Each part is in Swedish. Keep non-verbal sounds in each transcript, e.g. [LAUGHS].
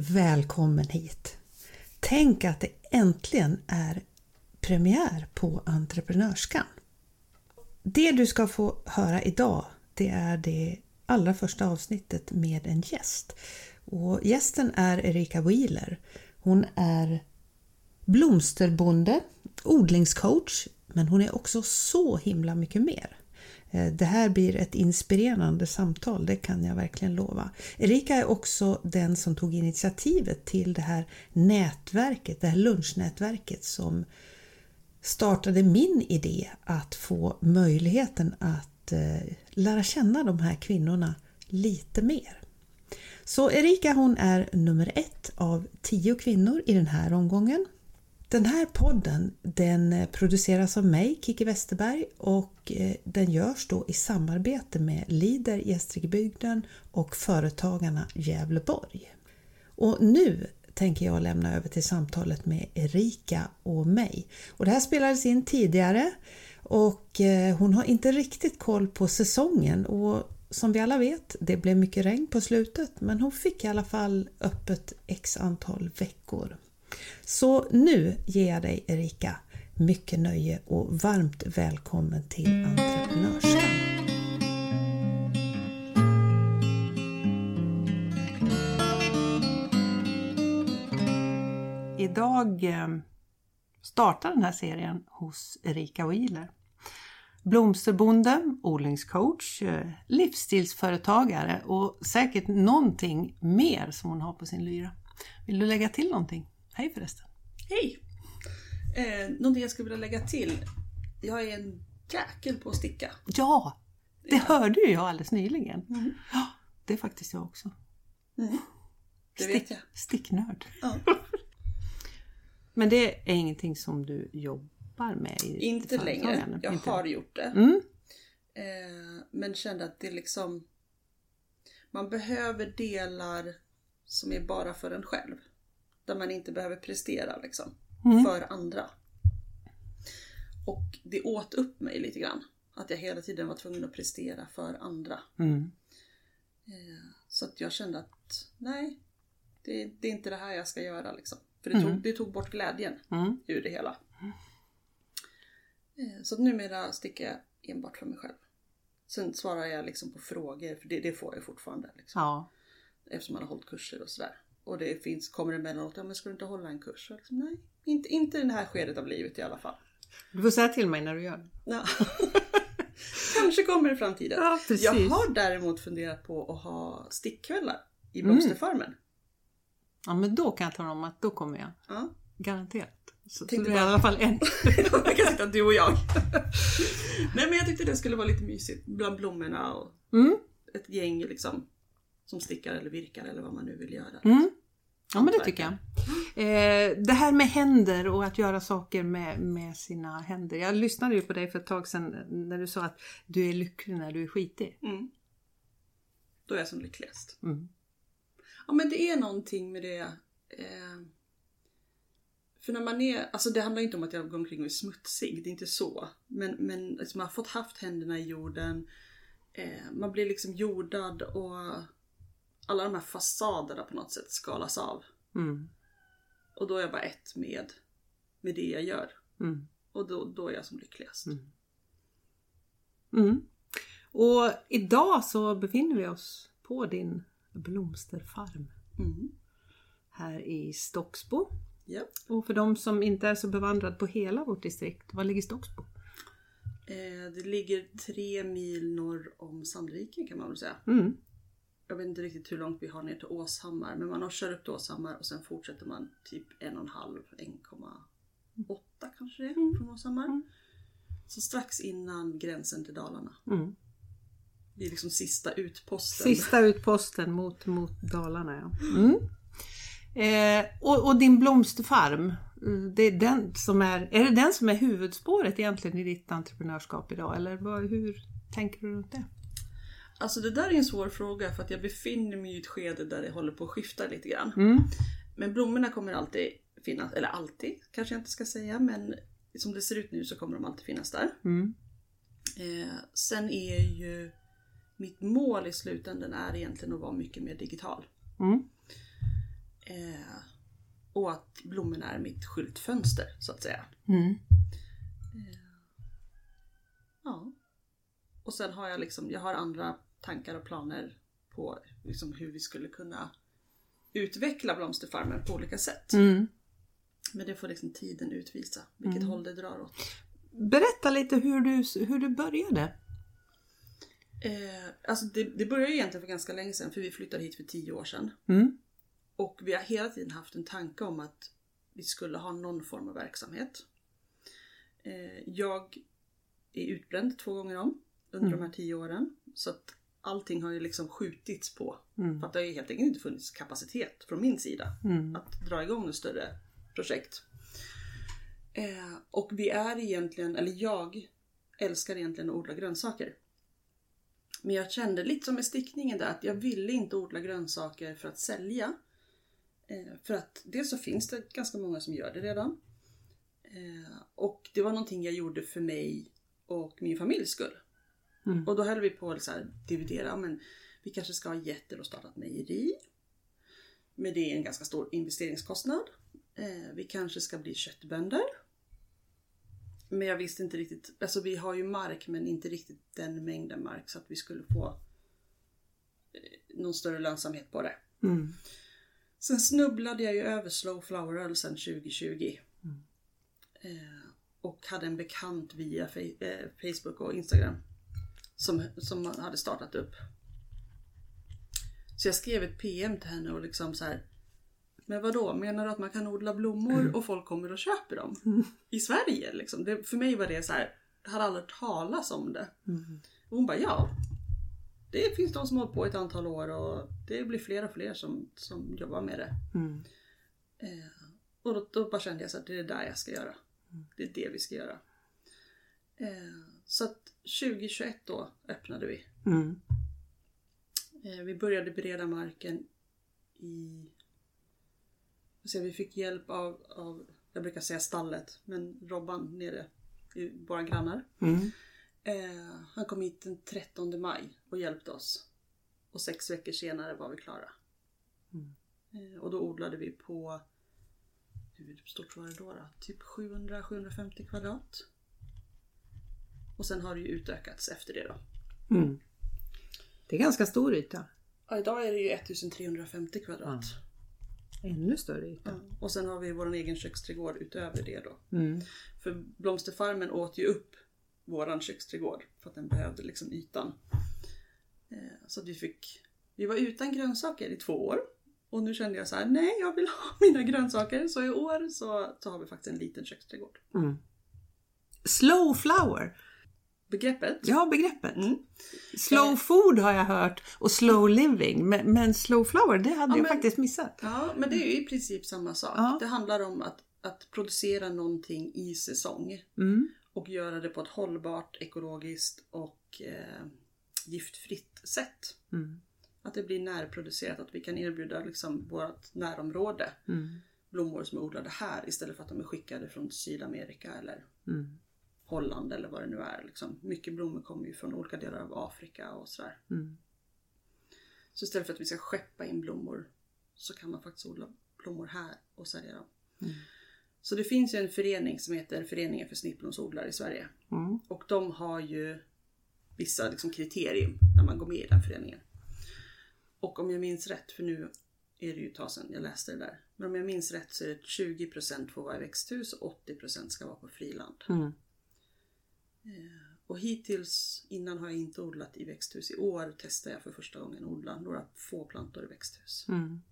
Välkommen hit! Tänk att det äntligen är premiär på Entreprenörskan. Det du ska få höra idag det är det allra första avsnittet med en gäst. Och gästen är Erika Wheeler. Hon är blomsterbonde, odlingscoach, men hon är också så himla mycket mer. Eh, det här blir ett inspirerande samtal, det kan jag verkligen lova. Erika är också den som tog initiativet till det här nätverket, det här lunchnätverket som startade min idé att få möjligheten att eh, lära känna de här kvinnorna lite mer. Så Erika hon är nummer ett av tio kvinnor i den här omgången den här podden den eh, produceras av mig, Kiki Westerberg och eh, den görs då i samarbete med Lider Gästrikebygden och Företagarna Gävleborg. Och nu tänker jag lämna över till samtalet med Erika och mig. Och det här spelades in tidigare och eh, hon har inte riktigt koll på säsongen och som vi alla vet, det blev mycket regn på slutet men hon fick i alla fall öppet x antal veckor. Så nu ger jag dig Erika mycket nöje och varmt välkommen till Entreprenörskan. Idag eh, startar den här serien hos Erika Wheeler. Blomsterbonde, odlingscoach, eh, livsstilsföretagare och säkert någonting mer som hon har på sin lyra. Vill du lägga till någonting? Hej förresten! Hej! Eh, någonting jag skulle vilja lägga till. Jag är en jäkel på att sticka. Ja! Det ja. hörde ju jag alldeles nyligen. Mm. Ja, det är faktiskt jag också. Mm. Det Stick, vet jag. Sticknörd. Ja. [LAUGHS] Men det är ingenting som du jobbar med? I Inte längre. Jag Inte. har gjort det. Mm. Eh, men kände att det liksom... Man behöver delar som är bara för en själv. Där man inte behöver prestera liksom. Mm. För andra. Och det åt upp mig lite grann. Att jag hela tiden var tvungen att prestera för andra. Mm. Eh, så att jag kände att nej, det, det, är inte det här jag ska göra liksom. För det, mm. tog, det tog bort glädjen mm. ur det hela. Eh, så att numera sticker jag enbart för mig själv. Sen svarar jag liksom på frågor, för det, det får jag fortfarande. Liksom. Ja. Eftersom man har hållit kurser och sådär. Och det finns, kommer emellanåt, ja men ska du inte hålla en kurs? Liksom, nej, inte, inte i det här skedet av livet i alla fall. Du får säga till mig när du gör det. Ja. [LAUGHS] Kanske kommer i framtiden. Ja, jag har däremot funderat på att ha stickkvällar i mm. blomsterfarmen. Mm. Ja men då kan jag tala om att då kommer jag. Ja. Garanterat. Så, det är i alla fall en. [LAUGHS] jag kan sitta du och jag. [LAUGHS] Nej men jag tyckte det skulle vara lite mysigt bland blommorna och mm. ett gäng liksom som stickar eller virkar eller vad man nu vill göra. Mm. Ja men det tycker jag. Eh, det här med händer och att göra saker med, med sina händer. Jag lyssnade ju på dig för ett tag sedan när du sa att du är lycklig när du är skitig. Mm. Då är jag som lyckligast. Mm. Ja men det är någonting med det. Eh, för när man är, alltså det handlar inte om att jag går omkring och är smutsig, det är inte så. Men, men liksom man har fått haft händerna i jorden. Eh, man blir liksom jordad och alla de här fasaderna på något sätt skalas av. Mm. Och då är jag bara ett med, med det jag gör. Mm. Och då, då är jag som lyckligast. Mm. mm. Och idag så befinner vi oss på din blomsterfarm. Mm. Här i Stocksbo. Ja. Och för de som inte är så bevandrade på hela vårt distrikt, var ligger Stocksbo? Eh, det ligger tre mil norr om Sandviken kan man väl säga. Mm jag vet inte riktigt hur långt vi har ner till Åshammar, men man kör upp till Åshammar och sen fortsätter man typ en och en halv, 1,8 kanske det är mm. från Åshammar. Mm. Så strax innan gränsen till Dalarna. Mm. Det är liksom sista utposten. Sista utposten mot, mot Dalarna ja. Mm. Eh, och, och, din blomsterfarm, det är, den som är, är det den som är huvudspåret egentligen i ditt entreprenörskap idag? Eller vad, hur tänker du runt det? Alltså det där är en svår fråga för att jag befinner mig i ett skede där det håller på att skifta lite grann. Mm. Men blommorna kommer alltid finnas, eller alltid kanske jag inte ska säga men som det ser ut nu så kommer de alltid finnas där. Mm. Eh, sen är ju mitt mål i slutändan är egentligen att vara mycket mer digital. Mm. Eh, och att blommorna är mitt skyltfönster så att säga. Mm. Ja. Och sen har jag liksom, jag har andra tankar och planer på liksom hur vi skulle kunna utveckla blomsterfarmen på olika sätt. Mm. Men det får liksom tiden utvisa vilket håll det drar åt. Berätta lite hur du, hur du började. Eh, alltså det, det började egentligen för ganska länge sedan för vi flyttade hit för tio år sedan. Mm. Och vi har hela tiden haft en tanke om att vi skulle ha någon form av verksamhet. Eh, jag är utbränd två gånger om under de här tio åren. Så att allting har ju liksom skjutits på. För att det har ju helt enkelt inte funnits kapacitet från min sida att dra igång ett större projekt. Eh, och vi är egentligen, eller jag älskar egentligen att odla grönsaker. Men jag kände lite som med stickningen där att jag ville inte odla grönsaker för att sälja. Eh, för att dels så finns det ganska många som gör det redan. Eh, och det var någonting jag gjorde för mig och min familjs skull. Och då höll vi på att så här dividera, men vi kanske ska ha getter och starta ett mejeri. Men det är en ganska stor investeringskostnad. Eh, vi kanske ska bli köttbönder. Men jag visste inte riktigt, alltså vi har ju mark men inte riktigt den mängden mark så att vi skulle få eh, någon större lönsamhet på det. Mm. Sen snubblade jag ju över Slow Flower sen 2020. Eh, och hade en bekant via eh, Facebook och Instagram. Som, som hade startat upp. Så jag skrev ett PM till henne och liksom så här. Men vadå, menar du att man kan odla blommor och folk kommer och köper dem? I Sverige liksom. Det, för mig var det så här. Jag hade aldrig talas om det. Och hon bara ja. Det finns de som har hållit på ett antal år och det blir fler och fler som, som jobbar med det. Mm. Eh, och då, då bara kände jag så att det är det där jag ska göra. Det är det vi ska göra. Eh, så att 2021 då öppnade vi. Mm. Eh, vi började bereda marken i... Vi fick hjälp av, av, jag brukar säga stallet, men Robban nere, i våra grannar. Mm. Eh, han kom hit den 13 maj och hjälpte oss. Och sex veckor senare var vi klara. Eh, och då odlade vi på, hur stort var det då? då? Typ 700-750 kvadrat. Och sen har det ju utökats efter det då. Mm. Det är ganska stor yta. Ja, idag är det ju 1350 kvadrat. Ännu större yta. Ja. Och sen har vi vår egen köksträdgård utöver det då. Mm. För blomsterfarmen åt ju upp våran köksträdgård för att den behövde liksom ytan. Eh, Så att vi fick, vi var utan grönsaker i två år. Och nu kände jag så här: nej jag vill ha [LAUGHS] mina grönsaker. Så i år så, så har vi faktiskt en liten köksträdgård. Mm. Slow flower. Begreppet? Ja, begreppet. Mm. Slow food har jag hört och slow living. Men, men slow flower, det hade Ja, jag men- faktiskt missat. Ja, men det är ju i princip samma sak. Ja. Det handlar om att, att producera någonting i säsong. Mm. Och göra det på ett hållbart, ekologiskt och eh, giftfritt sätt. Mm. Att det blir närproducerat, att vi kan erbjuda liksom vårt närområde Mm. blommor som är odlade här istället för att de är skickade från Sydamerika eller Mm. Holland eller vad det nu är. Liksom. Mycket blommor kommer ju från olika delar av Afrika och sådär. Mm. Så istället för att vi ska skeppa in blommor så kan man faktiskt odla blommor här och sälja dem. Mm. Så det finns ju en förening som heter Föreningen för snittblomsodlare i Sverige. Mm. Och de har ju vissa liksom, kriterium när man går med i den föreningen. Och om jag minns rätt, för nu är det ju ett tag sedan jag läste det där. Men om jag minns rätt så är det 20% får vara i växthus och 80% ska vara på friland. Mm. Och hittills innan har jag inte odlat i växthus. I år testar jag för första gången att odla några få plantor i växthus. Mm.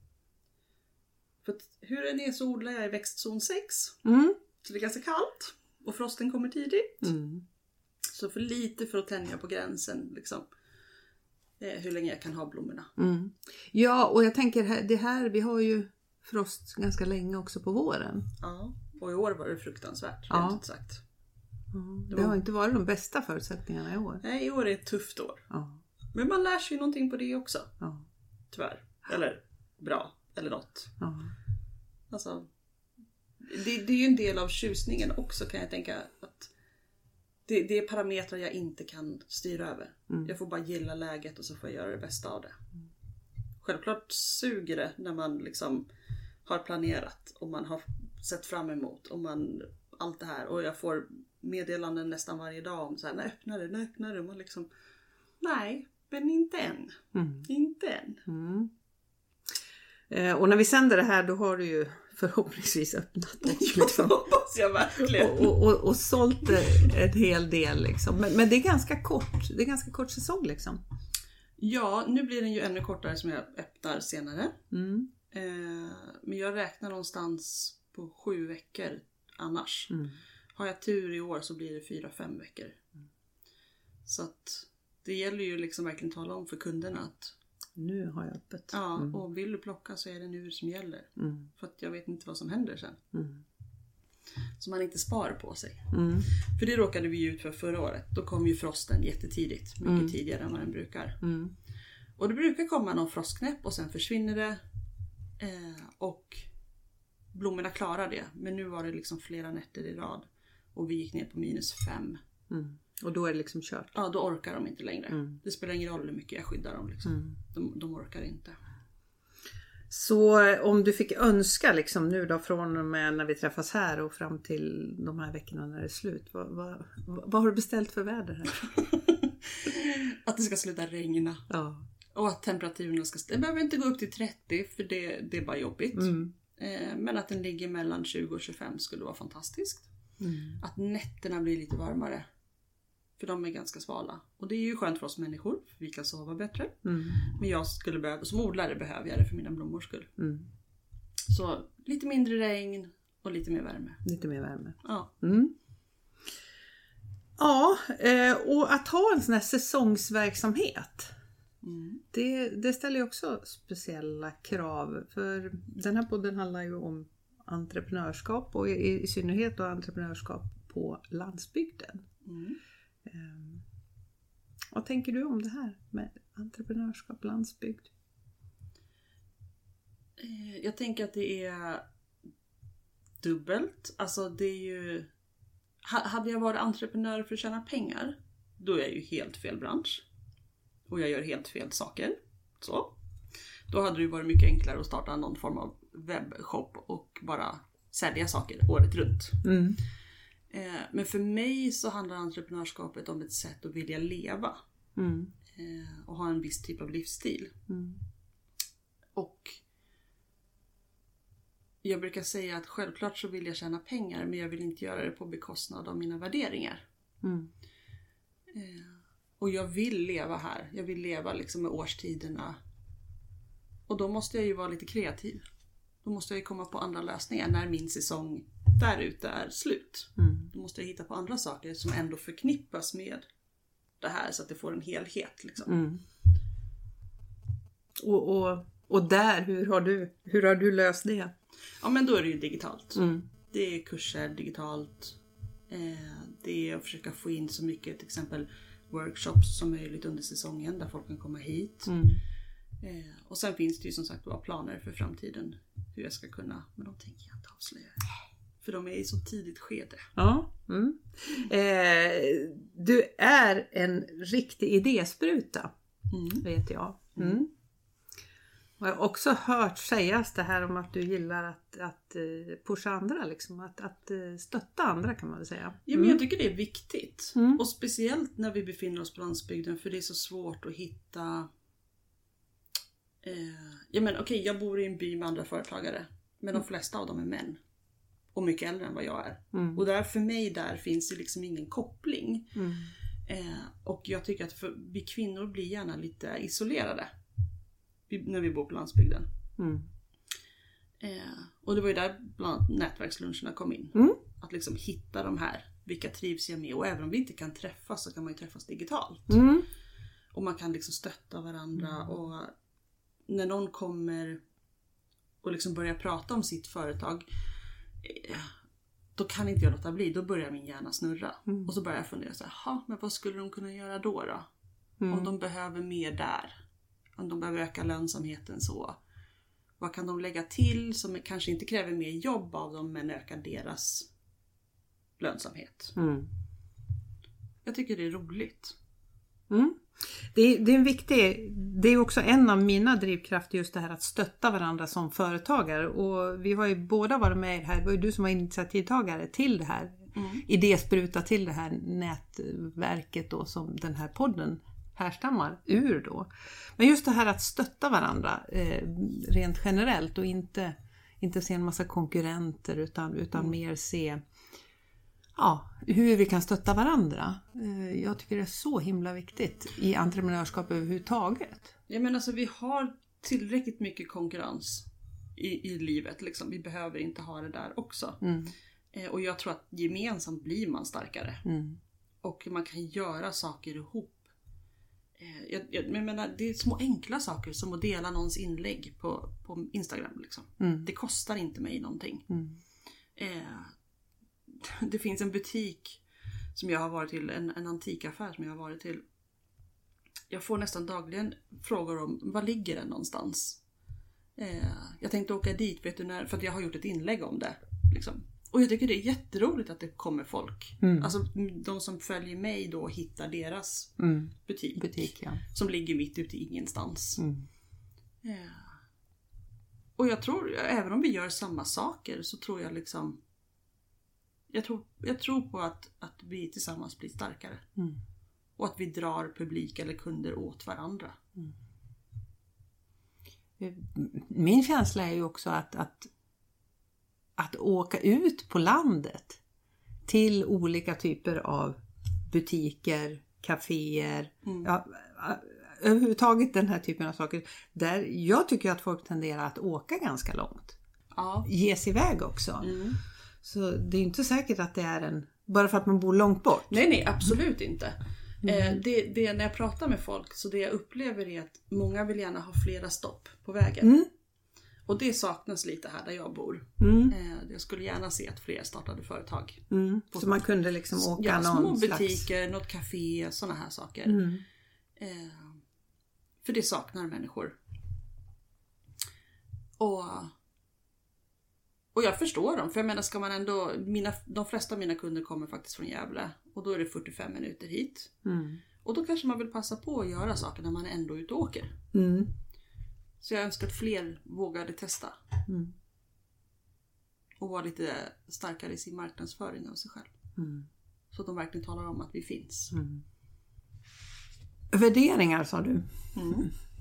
För att hur den är så odlar jag i växtzon 6. Mm. Så det är ganska kallt. Och frosten kommer tidigt. Mm. Så för lite för att tänja på gränsen liksom. Eh, hur länge jag kan ha blommorna. Mm. Ja, och jag tänker det här, vi har ju frost ganska länge också på våren. Ja. Och i år var det fruktansvärt, Ja. rent ut sagt. Det har inte varit de bästa förutsättningarna i år. Nej, i år är ett tufft år. Ja, Men man lär sig ju någonting på det också. ja, Tyvärr. Eller bra. Eller något. ja. Alltså, det, det är ju en del av tjusningen också kan jag tänka. att det, det är parametrar jag inte kan styra över. Jag får bara gilla läget och så får jag göra det bästa av det. Självklart suger det när man liksom har planerat och man har sett fram emot och man allt det här och jag får meddelanden nästan varje dag om så här, när öppnar det, när öppnar det? Man liksom, nej, men inte än. Mm. Inte än. Mm. Eh, och när vi sänder det här då har du ju förhoppningsvis öppnat och, [LAUGHS] liksom, det hoppas jag verkligen. och, och, och, och sålt eh, en hel del. Liksom. Men, men det är ganska kort. Det är ganska kort säsong liksom. Ja, nu blir den ju ännu kortare som jag öppnar senare. Mm. Eh, men jag räknar någonstans på sju veckor annars. Mm. Har jag tur i år så blir det fyra, fem veckor. Så att det gäller ju liksom verkligen tala om för kunderna att Nu har jag öppet. ja, Mm. och vill du plocka så är det nu som gäller. Mm. För att jag vet inte vad som händer sen. Mm. Så man inte sparar på sig. Mm. För det råkade vi ju ut för förra året. Då kom ju frosten jättetidigt. Mycket Mm. tidigare än vad den brukar. Mm. Och det brukar komma någon frostknäpp och sen försvinner det. Eh, och blommorna klarar det. Men nu var det liksom flera nätter i rad. Och vi gick ner på minus fem. Mm. Och då är det liksom kört. Ja, då orkar de inte längre. Mm. Det spelar ingen roll hur mycket jag skyddar dem. Liksom. Mm. De, de orkar inte. Så eh, om du fick önska liksom nu då från och med när vi träffas här och fram till de här veckorna när det är slut. Vad, vad, vad har du beställt för väder här? [LAUGHS] att det ska sluta regna. Ja. Och att temperaturerna ska... Det behöver inte gå upp till 30 för det, det är bara jobbigt. Mm. Eh, men att den ligger mellan 20 och 25 skulle vara fantastiskt. Mm. Att nätterna blir lite varmare. För de är ganska svala. Och det är ju skönt för oss människor, för vi kan sova bättre. Mm. Men jag skulle behöva, som odlare behöver jag det för mina blommors skull. Mm. Så lite mindre regn och lite mer värme. Lite mer värme. Ja. Mm. Ja, eh, och att ha en sån här säsongsverksamhet. Mm. Det, det ställer ju också speciella krav. För den här podden handlar ju om entreprenörskap och i, i synnerhet då entreprenörskap på landsbygden. Mm. Eh, vad tänker du om det här med entreprenörskap landsbygd? Eh, Jag tänker att det är dubbelt. Alltså det är ju... Ha- Hade jag varit entreprenör för att tjäna pengar, då är jag ju helt fel bransch. Och jag gör helt fel saker. Så. Då hade det ju varit mycket enklare att starta någon form av webbshop och bara sälja saker året runt. Mm. Eh, Men för mig så handlar entreprenörskapet om ett sätt att vilja leva. Mm. eh, Och ha en viss typ av livsstil. Mm. Och jag brukar säga att självklart så vill jag tjäna pengar men jag vill inte göra det på bekostnad av mina värderingar. Mm. Eh, Och jag vill leva här. Jag vill leva liksom med årstiderna. Och då måste jag ju vara lite kreativ. Då måste jag ju komma på andra lösningar när min säsong där ute är slut. Mm. Då måste jag hitta på andra saker som ändå förknippas med det här så att det får en helhet. Liksom. Mm. Och, och, och där, hur har, du, hur har du löst det? Ja men då är det ju digitalt. Mm. Det är kurser digitalt. Eh, det är att försöka få in så mycket till exempel workshops som möjligt under säsongen där folk kan komma hit. Mm. Eh, och sen finns det ju som sagt planer för framtiden. Hur jag ska kunna, men de tänker jag inte avslöja. För de är i så tidigt skede. Ja. Mm. Eh, du är en riktig idéspruta, Mm. vet jag. Mm. Och jag har också hört sägas det här om att du gillar att, att eh, pusha andra, liksom. att, att eh, stötta andra kan man väl säga. Ja, men jag tycker det är viktigt. Mm. Och speciellt när vi befinner oss på landsbygden för det är så svårt att hitta... Eh, ja men okej, jag bor i en by med andra företagare. Men de flesta av dem är män. Och mycket äldre än vad jag är. Mm. Och där för mig där finns det liksom ingen koppling. Mm. Eh, och jag tycker att för, vi kvinnor blir gärna lite isolerade. När vi bor på landsbygden. Mm. Eh, och det var ju där bland annat nätverksluncherna kom in. Mm. Att liksom hitta de här, vilka trivs jag med? Och även om vi inte kan träffas så kan man ju träffas digitalt. Mm. Och man kan liksom stötta varandra och när någon kommer och liksom börjar prata om sitt företag eh, då kan inte jag låta bli, då börjar min hjärna snurra. Mm. Och så börjar jag fundera så här, "Ha, men vad skulle de kunna göra då? då? Mm. Om de behöver mer där. Om de behöver öka lönsamheten så. Vad kan de lägga till som kanske inte kräver mer jobb av dem men ökar deras lönsamhet? Mm. Jag tycker det är roligt. Mm. Det, är, det är en viktig, det är också en av mina drivkrafter just det här att stötta varandra som företagare och vi har ju båda varit med i det här, det var ju du som var initiativtagare till det här mm. idéspruta till det här nätverket då som den här podden härstammar ur då. Men just det här att stötta varandra eh, rent generellt och inte, inte se en massa konkurrenter utan, utan mm. mer se ja, hur vi kan stötta varandra. Eh, jag tycker det är så himla viktigt i entreprenörskap överhuvudtaget. Ja men alltså vi har tillräckligt mycket konkurrens i, i livet. Liksom. Vi behöver inte ha det där också. Mm. Eh, och jag tror att gemensamt blir man starkare. Mm. Och man kan göra saker ihop. Eh, jag, jag, jag, menar, det är små enkla saker som att dela någons inlägg på, på Instagram. Liksom. Mm. Det kostar inte mig någonting. Mm. Eh, [LAUGHS] det finns en butik som jag har varit till, en, en antikaffär som jag har varit till. Jag får nästan dagligen frågor om var ligger den någonstans? Eh, jag tänkte åka dit vet du, när, för att jag har gjort ett inlägg om det. Liksom. Och jag tycker det är jätteroligt att det kommer folk. Mm. Alltså de som följer mig då hittar deras mm. butik. butik ja. Som ligger mitt ute i ingenstans. Mm. Ja. Och jag tror, även om vi gör samma saker så tror jag liksom Jag tror, jag tror på att, att vi tillsammans blir starkare. Mm. Och att vi drar publik eller kunder åt varandra. Mm. Min känsla är ju också att, att att åka ut på landet till olika typer av butiker, kaféer, mm. ja, överhuvudtaget den här typen av saker. Där jag tycker att folk tenderar att åka ganska långt. Ja. Ge sig iväg också. Mm. Så det är inte säkert att det är en, bara för att man bor långt bort. Nej, nej absolut inte. Mm. Eh, det, det, när jag pratar med folk så det jag upplever är att många vill gärna ha flera stopp på vägen. Mm. Och det saknas lite här där jag bor. Mm. Eh, jag skulle gärna se att fler startade företag. Mm. Så man kunde liksom åka ja, någon små butiker, slags... något café, sådana här saker. Mm. Eh, för det saknar människor. Och, och jag förstår dem. För jag menar ska man ändå, mina, de flesta av mina kunder kommer faktiskt från Gävle. Och då är det 45 minuter hit. Mm. Och då kanske man vill passa på att göra saker när man ändå är ute och åker. Mm. Så jag önskar att fler vågade testa. Mm. Och vara lite starkare i sin marknadsföring av sig själv. Mm. Så att de verkligen talar om att vi finns. Mm. Värderingar sa du.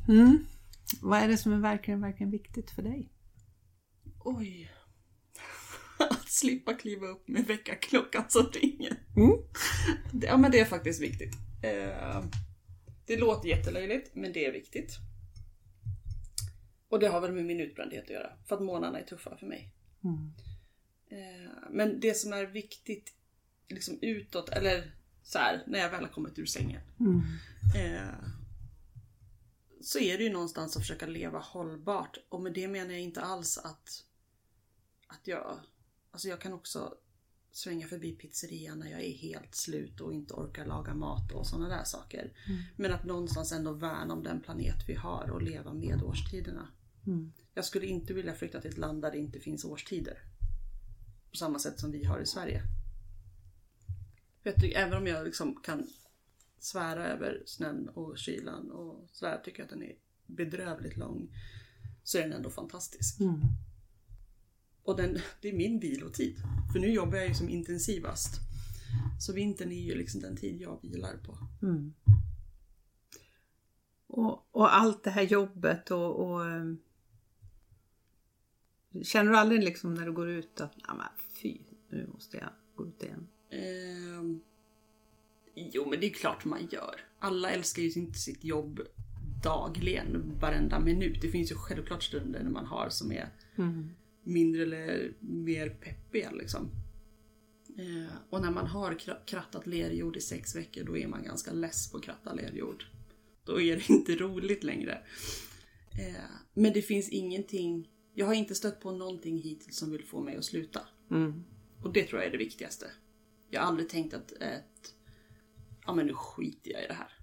Mm. Vad är det som är verkligen, verkligen viktigt för dig? Oj. Slippa kliva upp med väckarklockan som ringer. Mm. Ja men det är faktiskt viktigt. Eh, det låter jättelöjligt men det är viktigt. Och det har väl med min utbrändhet att göra. För att månaderna är tuffa för mig. Mm. Eh, men det som är viktigt liksom utåt, eller så här, när jag väl har kommit ur sängen. Mm. Eh, så är det ju någonstans att försöka leva hållbart. Och med det menar jag inte alls att, att jag, alltså jag kan också svänga förbi pizzerian när jag är helt slut och inte orkar laga mat och sådana där saker. Mm. Men att någonstans ändå värna om den planet vi har och leva med årstiderna. Mm. Jag skulle inte vilja flytta till ett land där det inte finns årstider. På samma sätt som vi har i Sverige. Jag tycker, även om jag liksom kan svära över snön och kylan och sådär, tycker jag att den är bedrövligt lång. Så är den ändå fantastisk. Mm. Och den, det är min vilotid. För nu jobbar jag ju som intensivast. Så vintern är ju liksom den tid jag vilar på. Mm. Och, och, allt det här jobbet och, och ehm, Känner du aldrig liksom när du går ut att Nej, men fy, nu måste jag gå ut igen? Eh, jo men det är klart man gör. Alla älskar ju inte sitt jobb dagligen, varenda minut. Det finns ju självklart stunder när man har som är mm. Mindre eller mer peppiga liksom. Eh, och när man har krattat lerjord i sex veckor då är man ganska less på att kratta lerjord. Då är det [LAUGHS] inte roligt längre. Eh, men det finns ingenting jag har inte stött på någonting hittills som vill få mig att sluta. Mm. Och det tror jag är det viktigaste. Jag har aldrig tänkt att ett, ja men nu skiter jag i det här.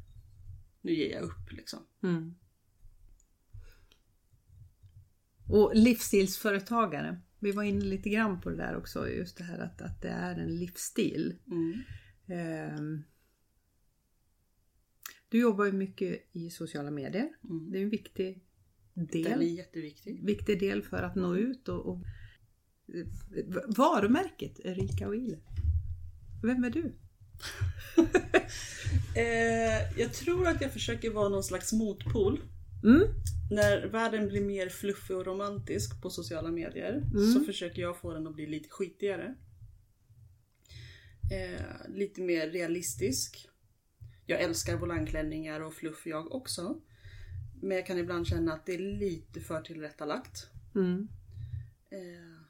Nu ger jag upp liksom. Mm. Och livsstilsföretagare. Vi var inne lite grann på det där också, just det här att, att det är en livsstil. Mm. Eh, Du jobbar ju mycket i sociala medier. Mm. Det är en viktig del. Den är jätteviktig. Viktig del för att nå ut och, och varumärket Erika Wheeler. Vem är du? [LAUGHS] eh, jag tror att jag försöker vara någon slags motpol. Mm. När världen blir mer fluffig och romantisk på sociala medier Mm. så försöker jag få den att bli lite skitigare. Eh, lite mer realistisk. Jag älskar volangklänningar och fluff jag också. Men jag kan ibland känna att det är lite för tillrättalagt. Mm. Eh,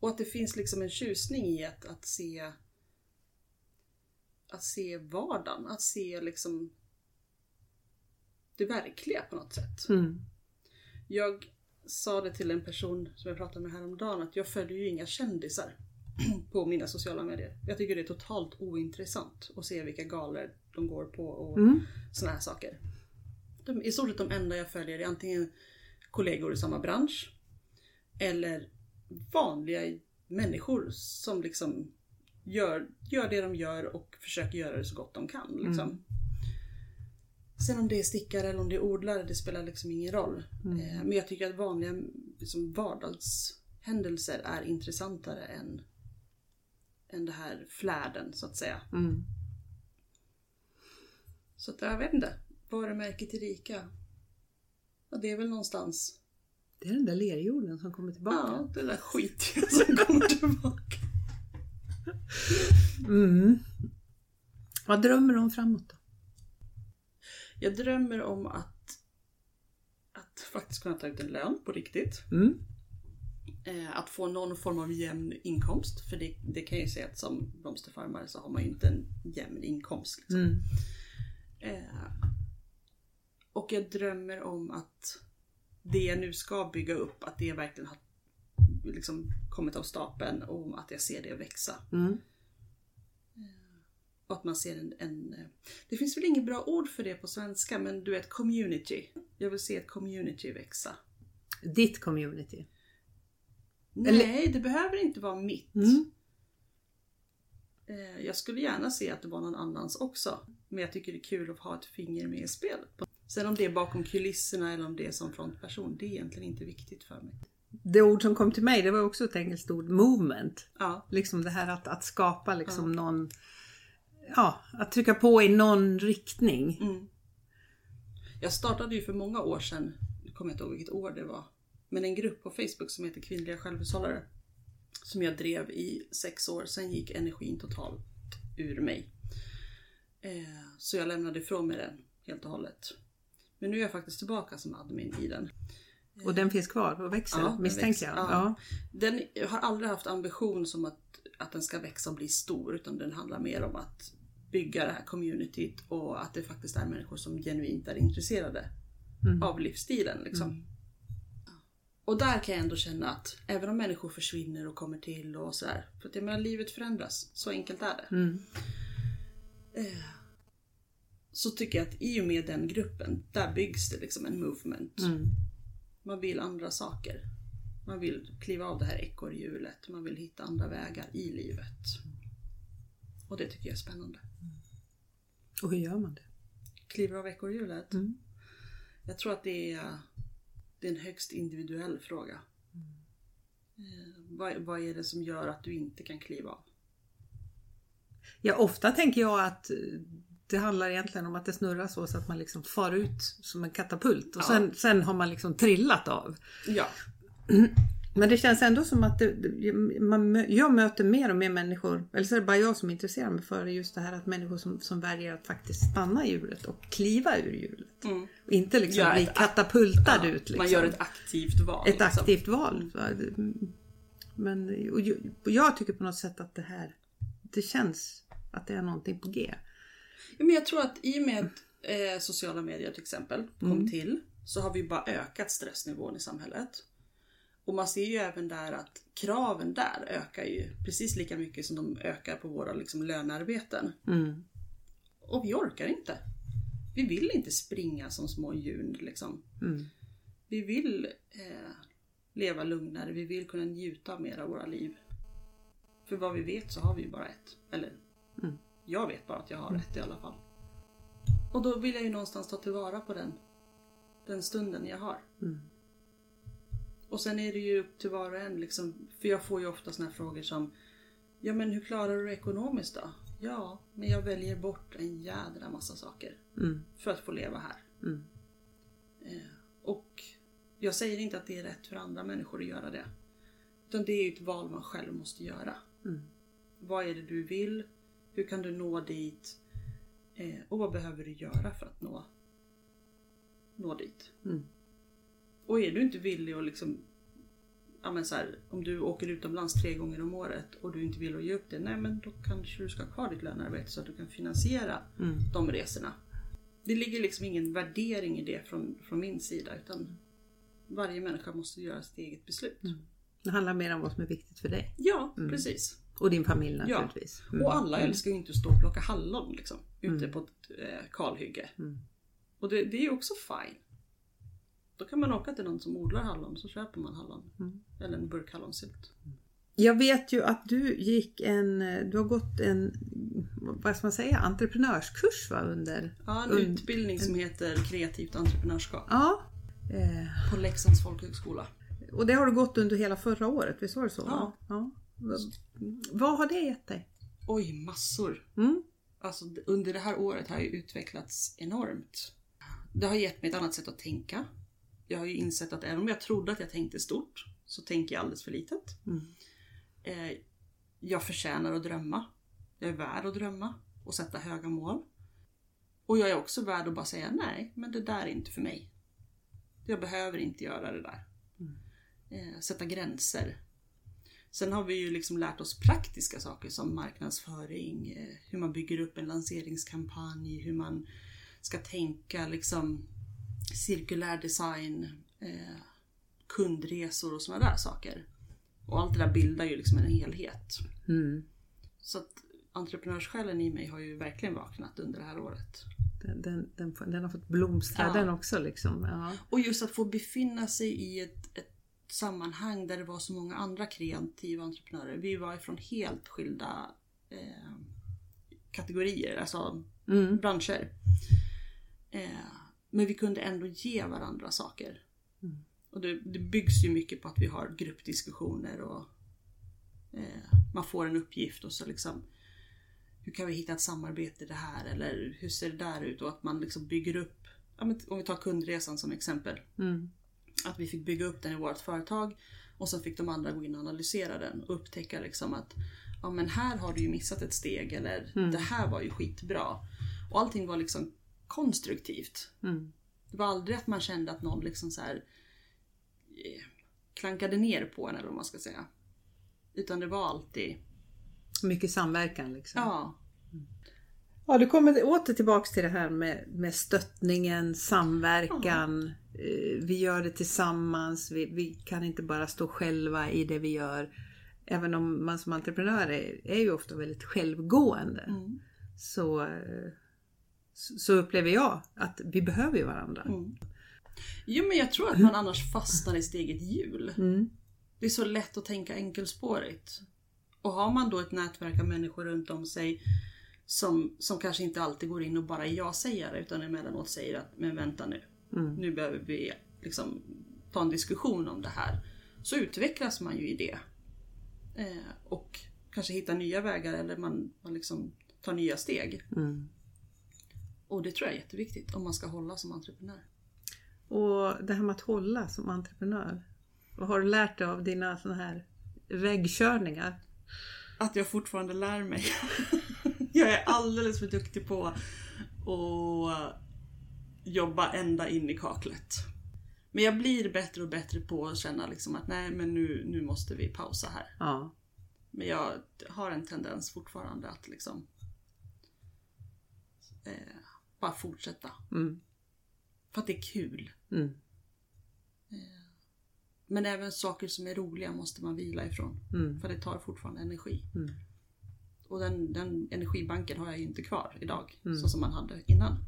och att det finns liksom en tjusning i att, att se att se vardagen, att se liksom det verkliga på något sätt. Mm. Jag sa det till en person som jag pratade med häromdagen att jag följer ju inga kändisar [CLEARS THROAT] på mina sociala medier. Jag tycker det är totalt ointressant att se vilka galor de går på och Mm. såna här saker. De, I stort sett de enda jag följer är antingen kollegor i samma bransch eller vanliga människor som liksom gör, gör det de gör och försöker göra det så gott de kan. Liksom. Sen om det är stickare eller om det är odlare, det spelar liksom ingen roll. Eh, men jag tycker att vanliga liksom, vardagshändelser är intressantare än, än det här flärden så att säga. Mm. Så att jag vet inte. Varumärket Erika. Ja, det är väl någonstans. Det är den där lerjorden som kommer tillbaka. Ja, det där skitiga som kommer tillbaka. Mm. Vad drömmer du om framåt då? Jag drömmer om att, att faktiskt kunna ta ut en lön på riktigt. Mm. Eh, att få någon form av jämn inkomst. För det, det kan jag ju säga att som blomsterfarmare så har man ju inte en jämn inkomst. Liksom. Mm. Eh, och jag drömmer om att det jag nu ska bygga upp, att det verkligen har liksom kommit av stapeln och att jag ser det växa. Mm. Och att man ser en, en... eh, Det finns väl inget bra ord för det på svenska, men du vet community. Jag vill se ett community växa. Ditt community. Nej, det behöver inte vara mitt. Mm. Eh, Jag skulle gärna se att det var någon annans också. Men jag tycker det är kul att ha ett finger med i spelet. Sen om det är bakom kulisserna eller om det är som frontperson, det är egentligen inte viktigt för mig. Det ord som kom till mig det var också ett engelskt ord, movement. Ja, Liksom det här att, att skapa liksom någon, ja, att trycka på i någon riktning. Mm. Jag startade ju för många år sedan, jag kommer inte ihåg vilket år det var, men en grupp på Facebook som heter Kvinnliga självhushållare. Som jag drev i sex år, sen gick energin totalt ur mig. Eh, så jag lämnade ifrån mig den helt och hållet. Men nu är jag faktiskt tillbaka som admin i den. Och den finns kvar och växer Ja, misstänker växer, jag. ja. Ja. Den jag har aldrig haft ambition som att, att den ska växa och bli stor utan den handlar mer om att bygga det här communityt och att det faktiskt är människor som genuint är intresserade Mm. av livsstilen. Liksom. Och där kan jag ändå känna att även om människor försvinner och kommer till och sådär. För att jag menar livet förändras, så enkelt är det. Mm. Eh, Så tycker jag att i och med den gruppen, där byggs det liksom en movement. Mm. Man vill andra saker. Man vill kliva av det här ekorrhjulet. Man vill hitta andra vägar i livet. Och det tycker jag är spännande. Och hur gör man det? Kliver av ekorrhjulet? Mm. Jag tror att det är, det är en högst individuell fråga. Eh, vad, vad är det som gör att du inte kan kliva av? Ja, ofta tänker jag att eh, det handlar egentligen om att det snurrar så, så att man liksom far ut som en katapult och Ja. sen, sen har man liksom trillat av. Ja, [CLEARS THROAT] Men det känns ändå som att det, man, jag möter mer och mer människor, eller så är det bara jag som intresserar mig för just det här att människor som, som väljer att faktiskt stanna i hjulet och kliva ur hjulet. Mm. Inte liksom Gör bli katapultad ja ut. Liksom. man gör ett aktivt val. Ett liksom. aktivt val. va? Men och jag, och jag tycker på något sätt att det här, det känns att det är någonting på G. Ja, men jag tror att i och med att eh, sociala medier till exempel kom Mm. till så har vi bara ökat stressnivån i samhället. Och man ser ju även där att kraven där ökar ju precis lika mycket som de ökar på våra liksom, lönearbeten. Mm. Och vi orkar inte. Vi vill inte springa som små djur liksom. Mm. Vi vill eh, leva lugnare, vi vill kunna njuta mer av våra liv. För vad vi vet så har vi ju bara ett. Eller Mm. jag vet bara att jag har ett i alla fall. Och då vill jag ju någonstans ta tillvara på den, den stunden jag har. Mm. Och sen är det ju upp till var och en liksom, för jag får ju ofta såna här frågor som Ja men hur klarar du det ekonomiskt då? Ja, men jag väljer bort en jädra massa saker Mm. för att få leva här. Mm. Eh, och jag säger inte att det är rätt för andra människor att göra det. Utan det är ju ett val man själv måste göra. Mm. Vad är det du vill? Hur kan du nå dit? Eh, och vad behöver du göra för att nå, nå dit? Mm. Och är du inte villig att liksom Ja men så här, om du åker utomlands tre gånger om året och du inte vill att ge upp det, nej men då kanske du ska ha kvar ditt lönearbete så att du kan finansiera Mm. de resorna. Det ligger liksom ingen värdering i det från, från min sida utan varje människa måste göra sitt eget beslut. Mm. Det handlar mer om vad som är viktigt för dig. Ja, precis. Och din familj Ja. naturligtvis. Mm. Och alla älskar ju inte att stå och plocka hallon liksom, ute på ett eh, kalhygge. Mm. Och det, det är ju också fine. Då kan man åka till någon som odlar hallon så köper man hallon. Mm. Eller en burk hallonsylt. Jag vet ju att du gick en, du har gått en, vad ska man säga, entreprenörskurs va under? Ja, en Und- utbildning som heter kreativt entreprenörskap. Ja. Eh, På Leksands folkhögskola. och det har du gått under hela förra året, visst var det så? Ja. ja. Va- Vad har det gett dig? Oj, massor. Mm. Alltså under det här året har jag utvecklats enormt. Det har gett mig ett annat sätt att tänka. Jag har ju insett att även om jag trodde att jag tänkte stort så tänker jag alldeles för litet. Mm. Eh, jag förtjänar att drömma. Jag är värd att drömma och sätta höga mål. Och jag är också värd att bara säga nej, men det där är inte för mig. Jag behöver inte göra det där. Eh, sätta gränser. Sen har vi ju liksom lärt oss praktiska saker som marknadsföring, eh, hur man bygger upp en lanseringskampanj, hur man ska tänka liksom cirkulär design, eh, kundresor och sådana där saker. Och allt det där bildar ju liksom en helhet. Mm. Så att entreprenörssjälen i mig har ju verkligen vaknat under det här året. Den, den, den, den har fått blomstra Ja. den också liksom. Ja. Och just att få befinna sig i ett, ett sammanhang där det var så många andra kreativa entreprenörer. Vi var ifrån helt skilda eh, kategorier, alltså Mm. branscher. Eh, men vi kunde ändå ge varandra saker. Mm. Och det, det byggs ju mycket på att vi har gruppdiskussioner och eh, man får en uppgift och så liksom hur kan vi hitta ett samarbete i det här eller hur ser det där ut och att man liksom bygger upp ja, men om vi tar kundresan som exempel. Mm. Att vi fick bygga upp den i vårt företag och sen fick de andra gå in och analysera den och upptäcka liksom att ja men här har du ju missat ett steg eller Mm. det här var ju skitbra. Och allting var liksom konstruktivt. Mm. Det var aldrig att man kände att någon liksom så här eh, klankade ner på en eller vad man ska säga. Utan det var alltid, Mycket samverkan liksom. ja, Ja, du kommer åter tillbaks till det här med, med stöttningen, samverkan. Eh, Vi gör det tillsammans. Vi, vi kan inte bara stå själva i det vi gör. Även om man som entreprenör är, är ju ofta väldigt självgående. mm, Så, eh, så upplever jag att vi behöver ju varandra. mm. Jo men jag tror att man annars fastnar i sitt eget hjul. Mm. Det är så lätt att tänka enkelspårigt. Och har man då ett nätverk av människor runt om sig som, som kanske inte alltid går in och bara ja-sägare utan emellanåt säger att men vänta nu, Mm. nu behöver vi liksom ta en diskussion om det här. Så utvecklas man ju i det. Eh, och kanske hittar nya vägar eller man, man liksom tar nya steg. Mm. Och det tror jag är jätteviktigt om man ska hålla som entreprenör. Och det här med att hålla som entreprenör. Vad har du lärt dig av dina såna här väggkörningar? Att jag fortfarande lär mig. [LAUGHS] jag är alldeles för duktig på att jobba ända in i kaklet. Men jag blir bättre och bättre på att känna liksom att nej men nu, nu måste vi pausa här. Ja. Men jag har en tendens fortfarande att liksom eh, bara fortsätta. Mm. För att det är kul. Mm. Men även saker som är roliga måste man vila ifrån. Mm. För det tar fortfarande energi. Mm. Och den, den energibanken har jag ju inte kvar idag. Mm. Så som man hade innan.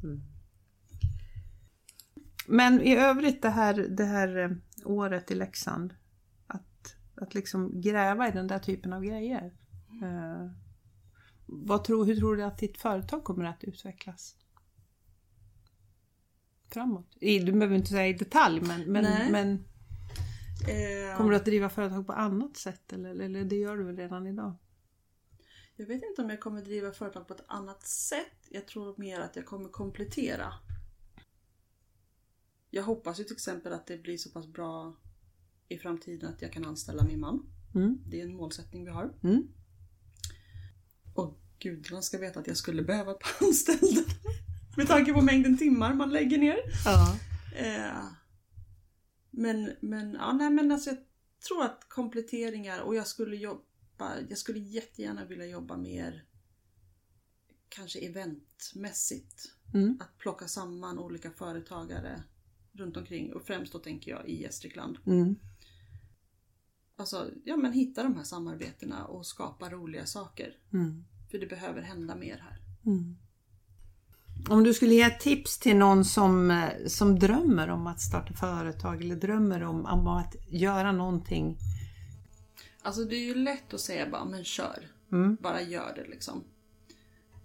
Men i övrigt det här, det här eh, året i Leksand. Att, att liksom gräva i den där typen av grejer. Eh, vad tror, hur tror du att ditt företag kommer att utvecklas? Framåt? I, du behöver inte säga i detalj men, men, men Eh, kommer du att driva företag på annat sätt eller, eller det gör du väl redan idag? Jag vet inte om jag kommer driva företag på ett annat sätt. Jag tror mer att jag kommer komplettera. Jag hoppas ju till exempel att det blir så pass bra i framtiden att jag kan anställa min man. Mm. Det är en målsättning vi har. Mm. Och gudarna ska veta att jag skulle behöva ett par [LAUGHS] anställda. Med tanke på mängden timmar man lägger ner. Ja. Eh, men, men, ja, nej, men alltså jag tror att kompletteringar och jag skulle jobba, jag skulle jättegärna vilja jobba mer kanske eventmässigt. Mm. Att plocka samman olika företagare runt omkring och främst då tänker jag i Gästrikland. Mm. Alltså, ja men hitta de här samarbetena och skapa roliga saker. Mm. För det behöver hända mer här. Mm. Om du skulle ge ett tips till någon som, eh, som drömmer om att starta företag eller drömmer om, om att göra någonting. Alltså det är ju lätt att säga bara, men kör. Mm. Bara gör det liksom.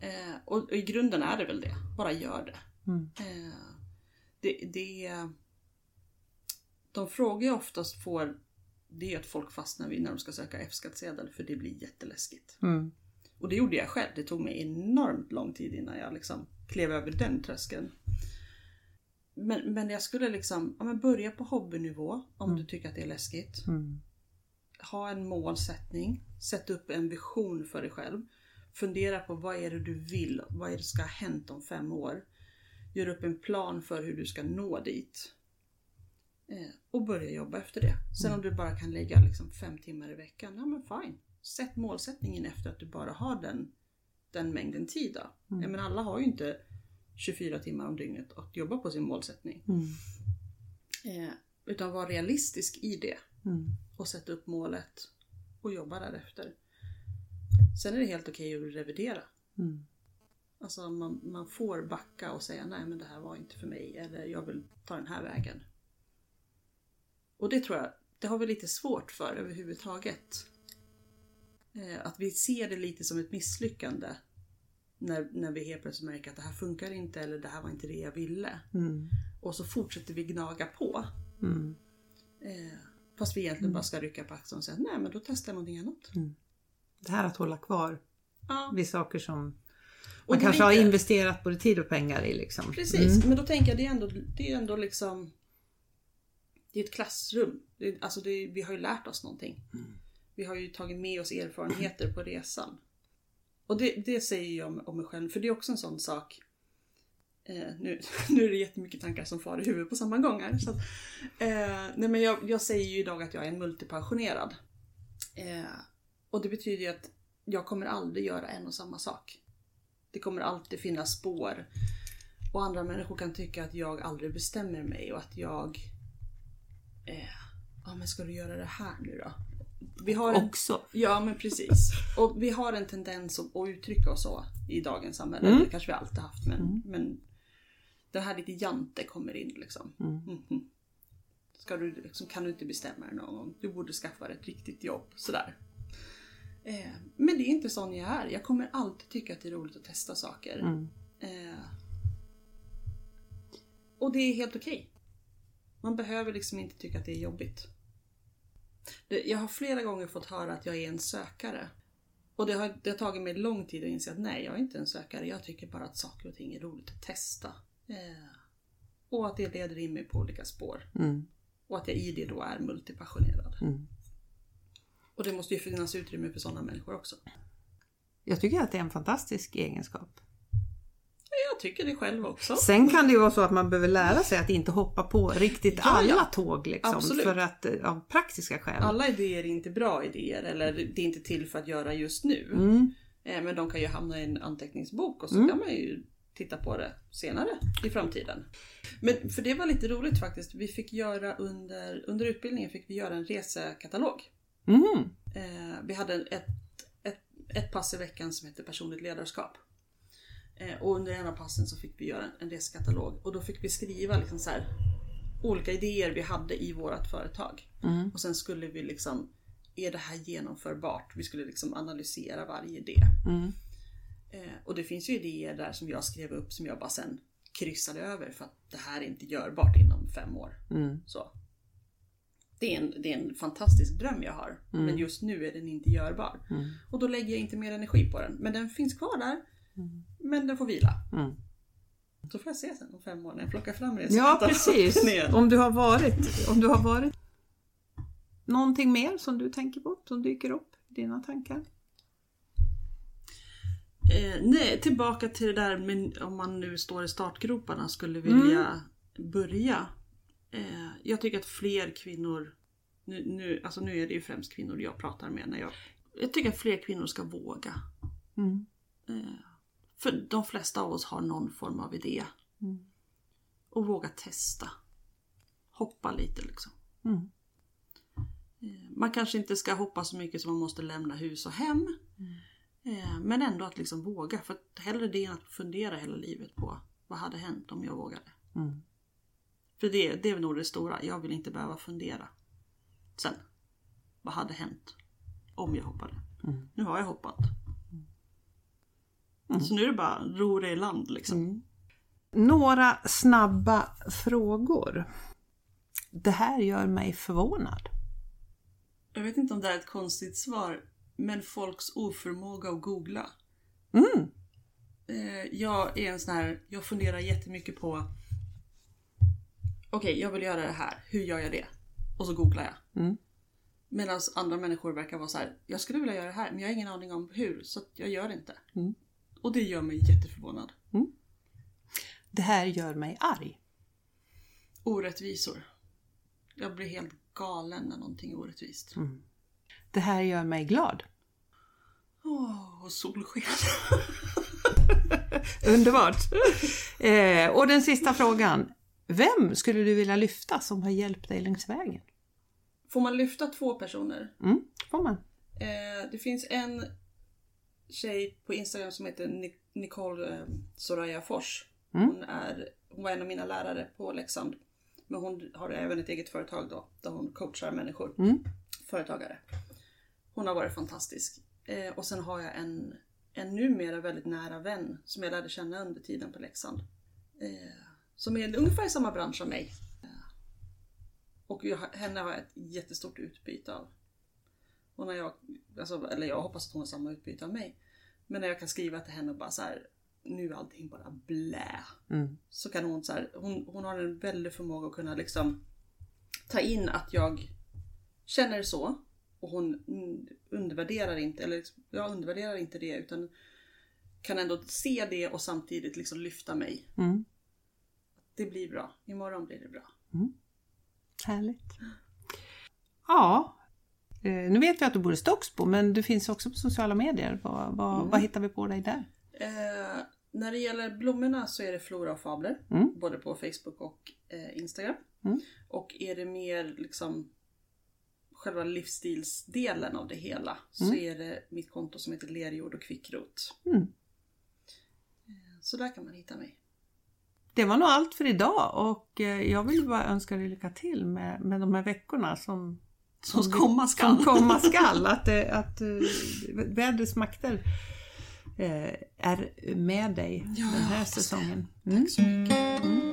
Eh, och, och i grunden är det väl det. Bara gör det. Mm. Eh, det, det de frågor jag oftast får det är att folk fastnar vid när de ska söka F-skattsedel för det blir jätteläskigt. Mm. Och det gjorde jag själv. Det tog mig enormt lång tid innan jag liksom klev över den tröskeln. Men, men jag skulle liksom ja, men börja på hobbynivå om du tycker att det är läskigt. Mm. Ha en målsättning. Sätt upp en vision för dig själv. Fundera på vad är det du vill? Vad är det ska ha hänt om fem år? Gör upp en plan för hur du ska nå dit. Eh, och börja jobba efter det. Sen om du bara kan lägga liksom fem timmar i veckan, ja men fine. Sätt målsättningen efter att du bara har den, den mängden tid. Då. Mm. Menar, alla har ju inte 24 timmar om dygnet att jobba på sin målsättning. Mm. Eh, utan var realistisk i det Mm. och sätta upp målet och jobba därefter. Sen är det helt okej att revidera. Mm. Alltså man, man får backa och säga nej men det här var inte för mig eller jag vill ta den här vägen. Och det tror jag, det har vi lite svårt för överhuvudtaget. Eh, att vi ser det lite som ett misslyckande. När, när vi helt plötsligt märker att det här funkar inte eller det här var inte det jag ville. Mm. Och så fortsätter vi gnaga på. Mm. Eh, fast vi egentligen bara ska rycka på axeln och säga nej men då testar jag någonting annat. Det här att hålla kvar Ja, vid saker som Och man det kanske är har investerat både tid och pengar i. Liksom. Precis, Mm. men då tänker jag det är ändå, det är ändå liksom Det är ett klassrum. Det är, alltså det, vi har ju lärt oss någonting. Vi har ju tagit med oss erfarenheter på resan. Och det, det säger jag om, om mig själv, för det är också en sån sak. Eh, nu, [LAUGHS] nu är det jättemycket tankar som far i huvudet på samma gång här. Så att, eh, nej men jag, jag säger ju idag att jag är en multipensionerad. Eh, och det betyder ju att jag kommer aldrig göra en och samma sak. Det kommer alltid finnas spår. Och andra människor kan tycka att jag aldrig bestämmer mig och att jag... Eh, ja men ska du göra det här nu då? Vi har en, Också. ja men precis. Och vi har en tendens att, att uttrycka oss så i dagens samhälle. Mm. Det kanske vi alltid haft men, men det här lite jante kommer in liksom. Mm. Mhm. Ska du, liksom, kan du inte bestämma dig någon gång? Du borde skaffa dig ett riktigt jobb. Sådär. Eh, men det är inte sån jag är. Jag kommer alltid tycka att det är roligt att testa saker. Mm. Eh, och det är helt okej. Man behöver liksom inte tycka att det är jobbigt. Jag har flera gånger fått höra att jag är en sökare. Och det har, det har tagit mig lång tid att inse att nej, jag är inte en sökare. Jag tycker bara att saker och ting är roligt att testa. Eh, och att det leder in mig på olika spår. Mm. Och att jag i det då är multipassionerad. Mm. Och det måste ju finnas utrymme för sådana människor också. Jag tycker att det är en fantastisk egenskap. Jag tycker det själv också. Sen kan det ju vara så att man behöver lära sig att inte hoppa på riktigt Ja, alla ja. tåg liksom, Absolut. för att, eh, av praktiska skäl. Alla idéer är inte bra idéer eller det är inte till för att göra just nu. Mm. Eh, Men de kan ju hamna i en anteckningsbok och så Mm. kan man ju titta på det senare i framtiden. Men för det var lite roligt faktiskt. Vi fick göra under, under utbildningen fick vi göra en resekatalog. Mm. Eh, vi hade ett, ett, ett pass i veckan som heter personligt ledarskap. Eh, och under en av passen så fick vi göra en, resekatalog och då fick vi skriva liksom så här, olika idéer vi hade i vårt företag. Mm. Och sen skulle vi liksom, är det här genomförbart? Vi skulle liksom analysera varje idé. Mm. Eh, och det finns ju idéer där som jag skrev upp som jag bara sen kryssade över för att det här är inte görbart inom fem år. Mm. Så. Det är, en, det är en fantastisk dröm jag har. Mm. Men just nu är den inte görbar. Mm. Och då lägger jag inte mer energi på den. Men den finns kvar där. Mm. Men den får vila. Mm. Så får jag se sen om fem år när jag plockar fram det. Ja precis. [LAUGHS] Om du har varit, om du har varit någonting mer som du tänker på, som dyker upp i dina tankar? Eh, nej, tillbaka till det där med om man nu står i startgroparna skulle vilja börja. Eh, jag tycker att fler kvinnor, nu, nu, alltså nu är det ju främst kvinnor jag pratar med när jag... Jag tycker att fler kvinnor ska våga. Mm. Eh, för de flesta av oss har någon form av idé. Mm. Och våga testa. Hoppa lite liksom. Mm. Eh, Man kanske inte ska hoppa så mycket som man måste lämna hus och hem. Eh, Men ändå att liksom våga. För hellre det än att fundera hela livet på vad hade hänt om jag vågade. Mm. För det, det är nog det stora. Jag vill inte behöva fundera. Sen. Vad hade hänt om jag hoppade? Mm. Nu har jag hoppat. Så nu är det bara ro det i land liksom. Mm. Några snabba frågor. Det här gör mig förvånad. Jag vet inte om det är ett konstigt svar. Men folks oförmåga att googla. Mm. Eh, jag är en sån här, jag funderar jättemycket på Okej, jag vill göra det här. Hur gör jag det? Och så googlar jag. Mm. Medan andra människor verkar vara så här. Jag skulle vilja göra det här men jag har ingen aning om hur så jag gör det inte. Mm. Och det gör mig jätteförvånad. Det här gör mig arg. Orättvisor. Jag blir helt galen när någonting är orättvist. Mm. Det här gör mig glad. Åh, och solsken. [LAUGHS] Underbart! eh, och den sista frågan. Vem skulle du vilja lyfta som har hjälpt dig längs vägen? Får man lyfta två personer? Mm, får man. Eh, det finns en tjej på Instagram som heter Ni- Nicole eh, Soraya Fors. Mm. Hon, är, hon var en av mina lärare på Leksand. Men hon har även ett eget företag då, där hon coachar människor. Mm. Företagare. Hon har varit fantastisk. Eh, och sen har jag en, en numera väldigt nära vän som jag lärde känna under tiden på Leksand. Eh, som är ungefär i samma bransch som mig. Eh, och jag, henne har jag ett jättestort utbyte av. Och när jag, alltså, eller jag hoppas att hon har samma utbyte av mig. Men när jag kan skriva till henne och bara så här, nu är allting bara blä. Mm. Så kan hon så här, hon, hon har en väldig förmåga att kunna liksom ta in att jag känner så. Och hon mm, undervärderar inte, eller jag undervärderar inte det utan kan ändå se det och samtidigt liksom lyfta mig. Mm. Det blir bra, imorgon blir det bra. Härligt. Ja, nu vet vi att du bor i Stocksbo men du finns också på sociala medier. Vad, vad, Mm. vad hittar vi på dig där? Eh, när det gäller blommorna så är det Flora och Fabler. Mm. Både på Facebook och eh, Instagram. Mm. Och är det mer liksom själva livsstilsdelen av det hela så Mm. är det mitt konto som heter Lerjord och kvickrot. Mm. Eh, Så där kan man hitta mig. Det var nog allt för idag och eh, jag vill bara önska dig lycka till med, med de här veckorna som, Som vi- komma skall. Som komma skall. Att, eh, att eh, vädrets makter eh, är med dig Ja, den här säsongen. Tack så mycket. Mm.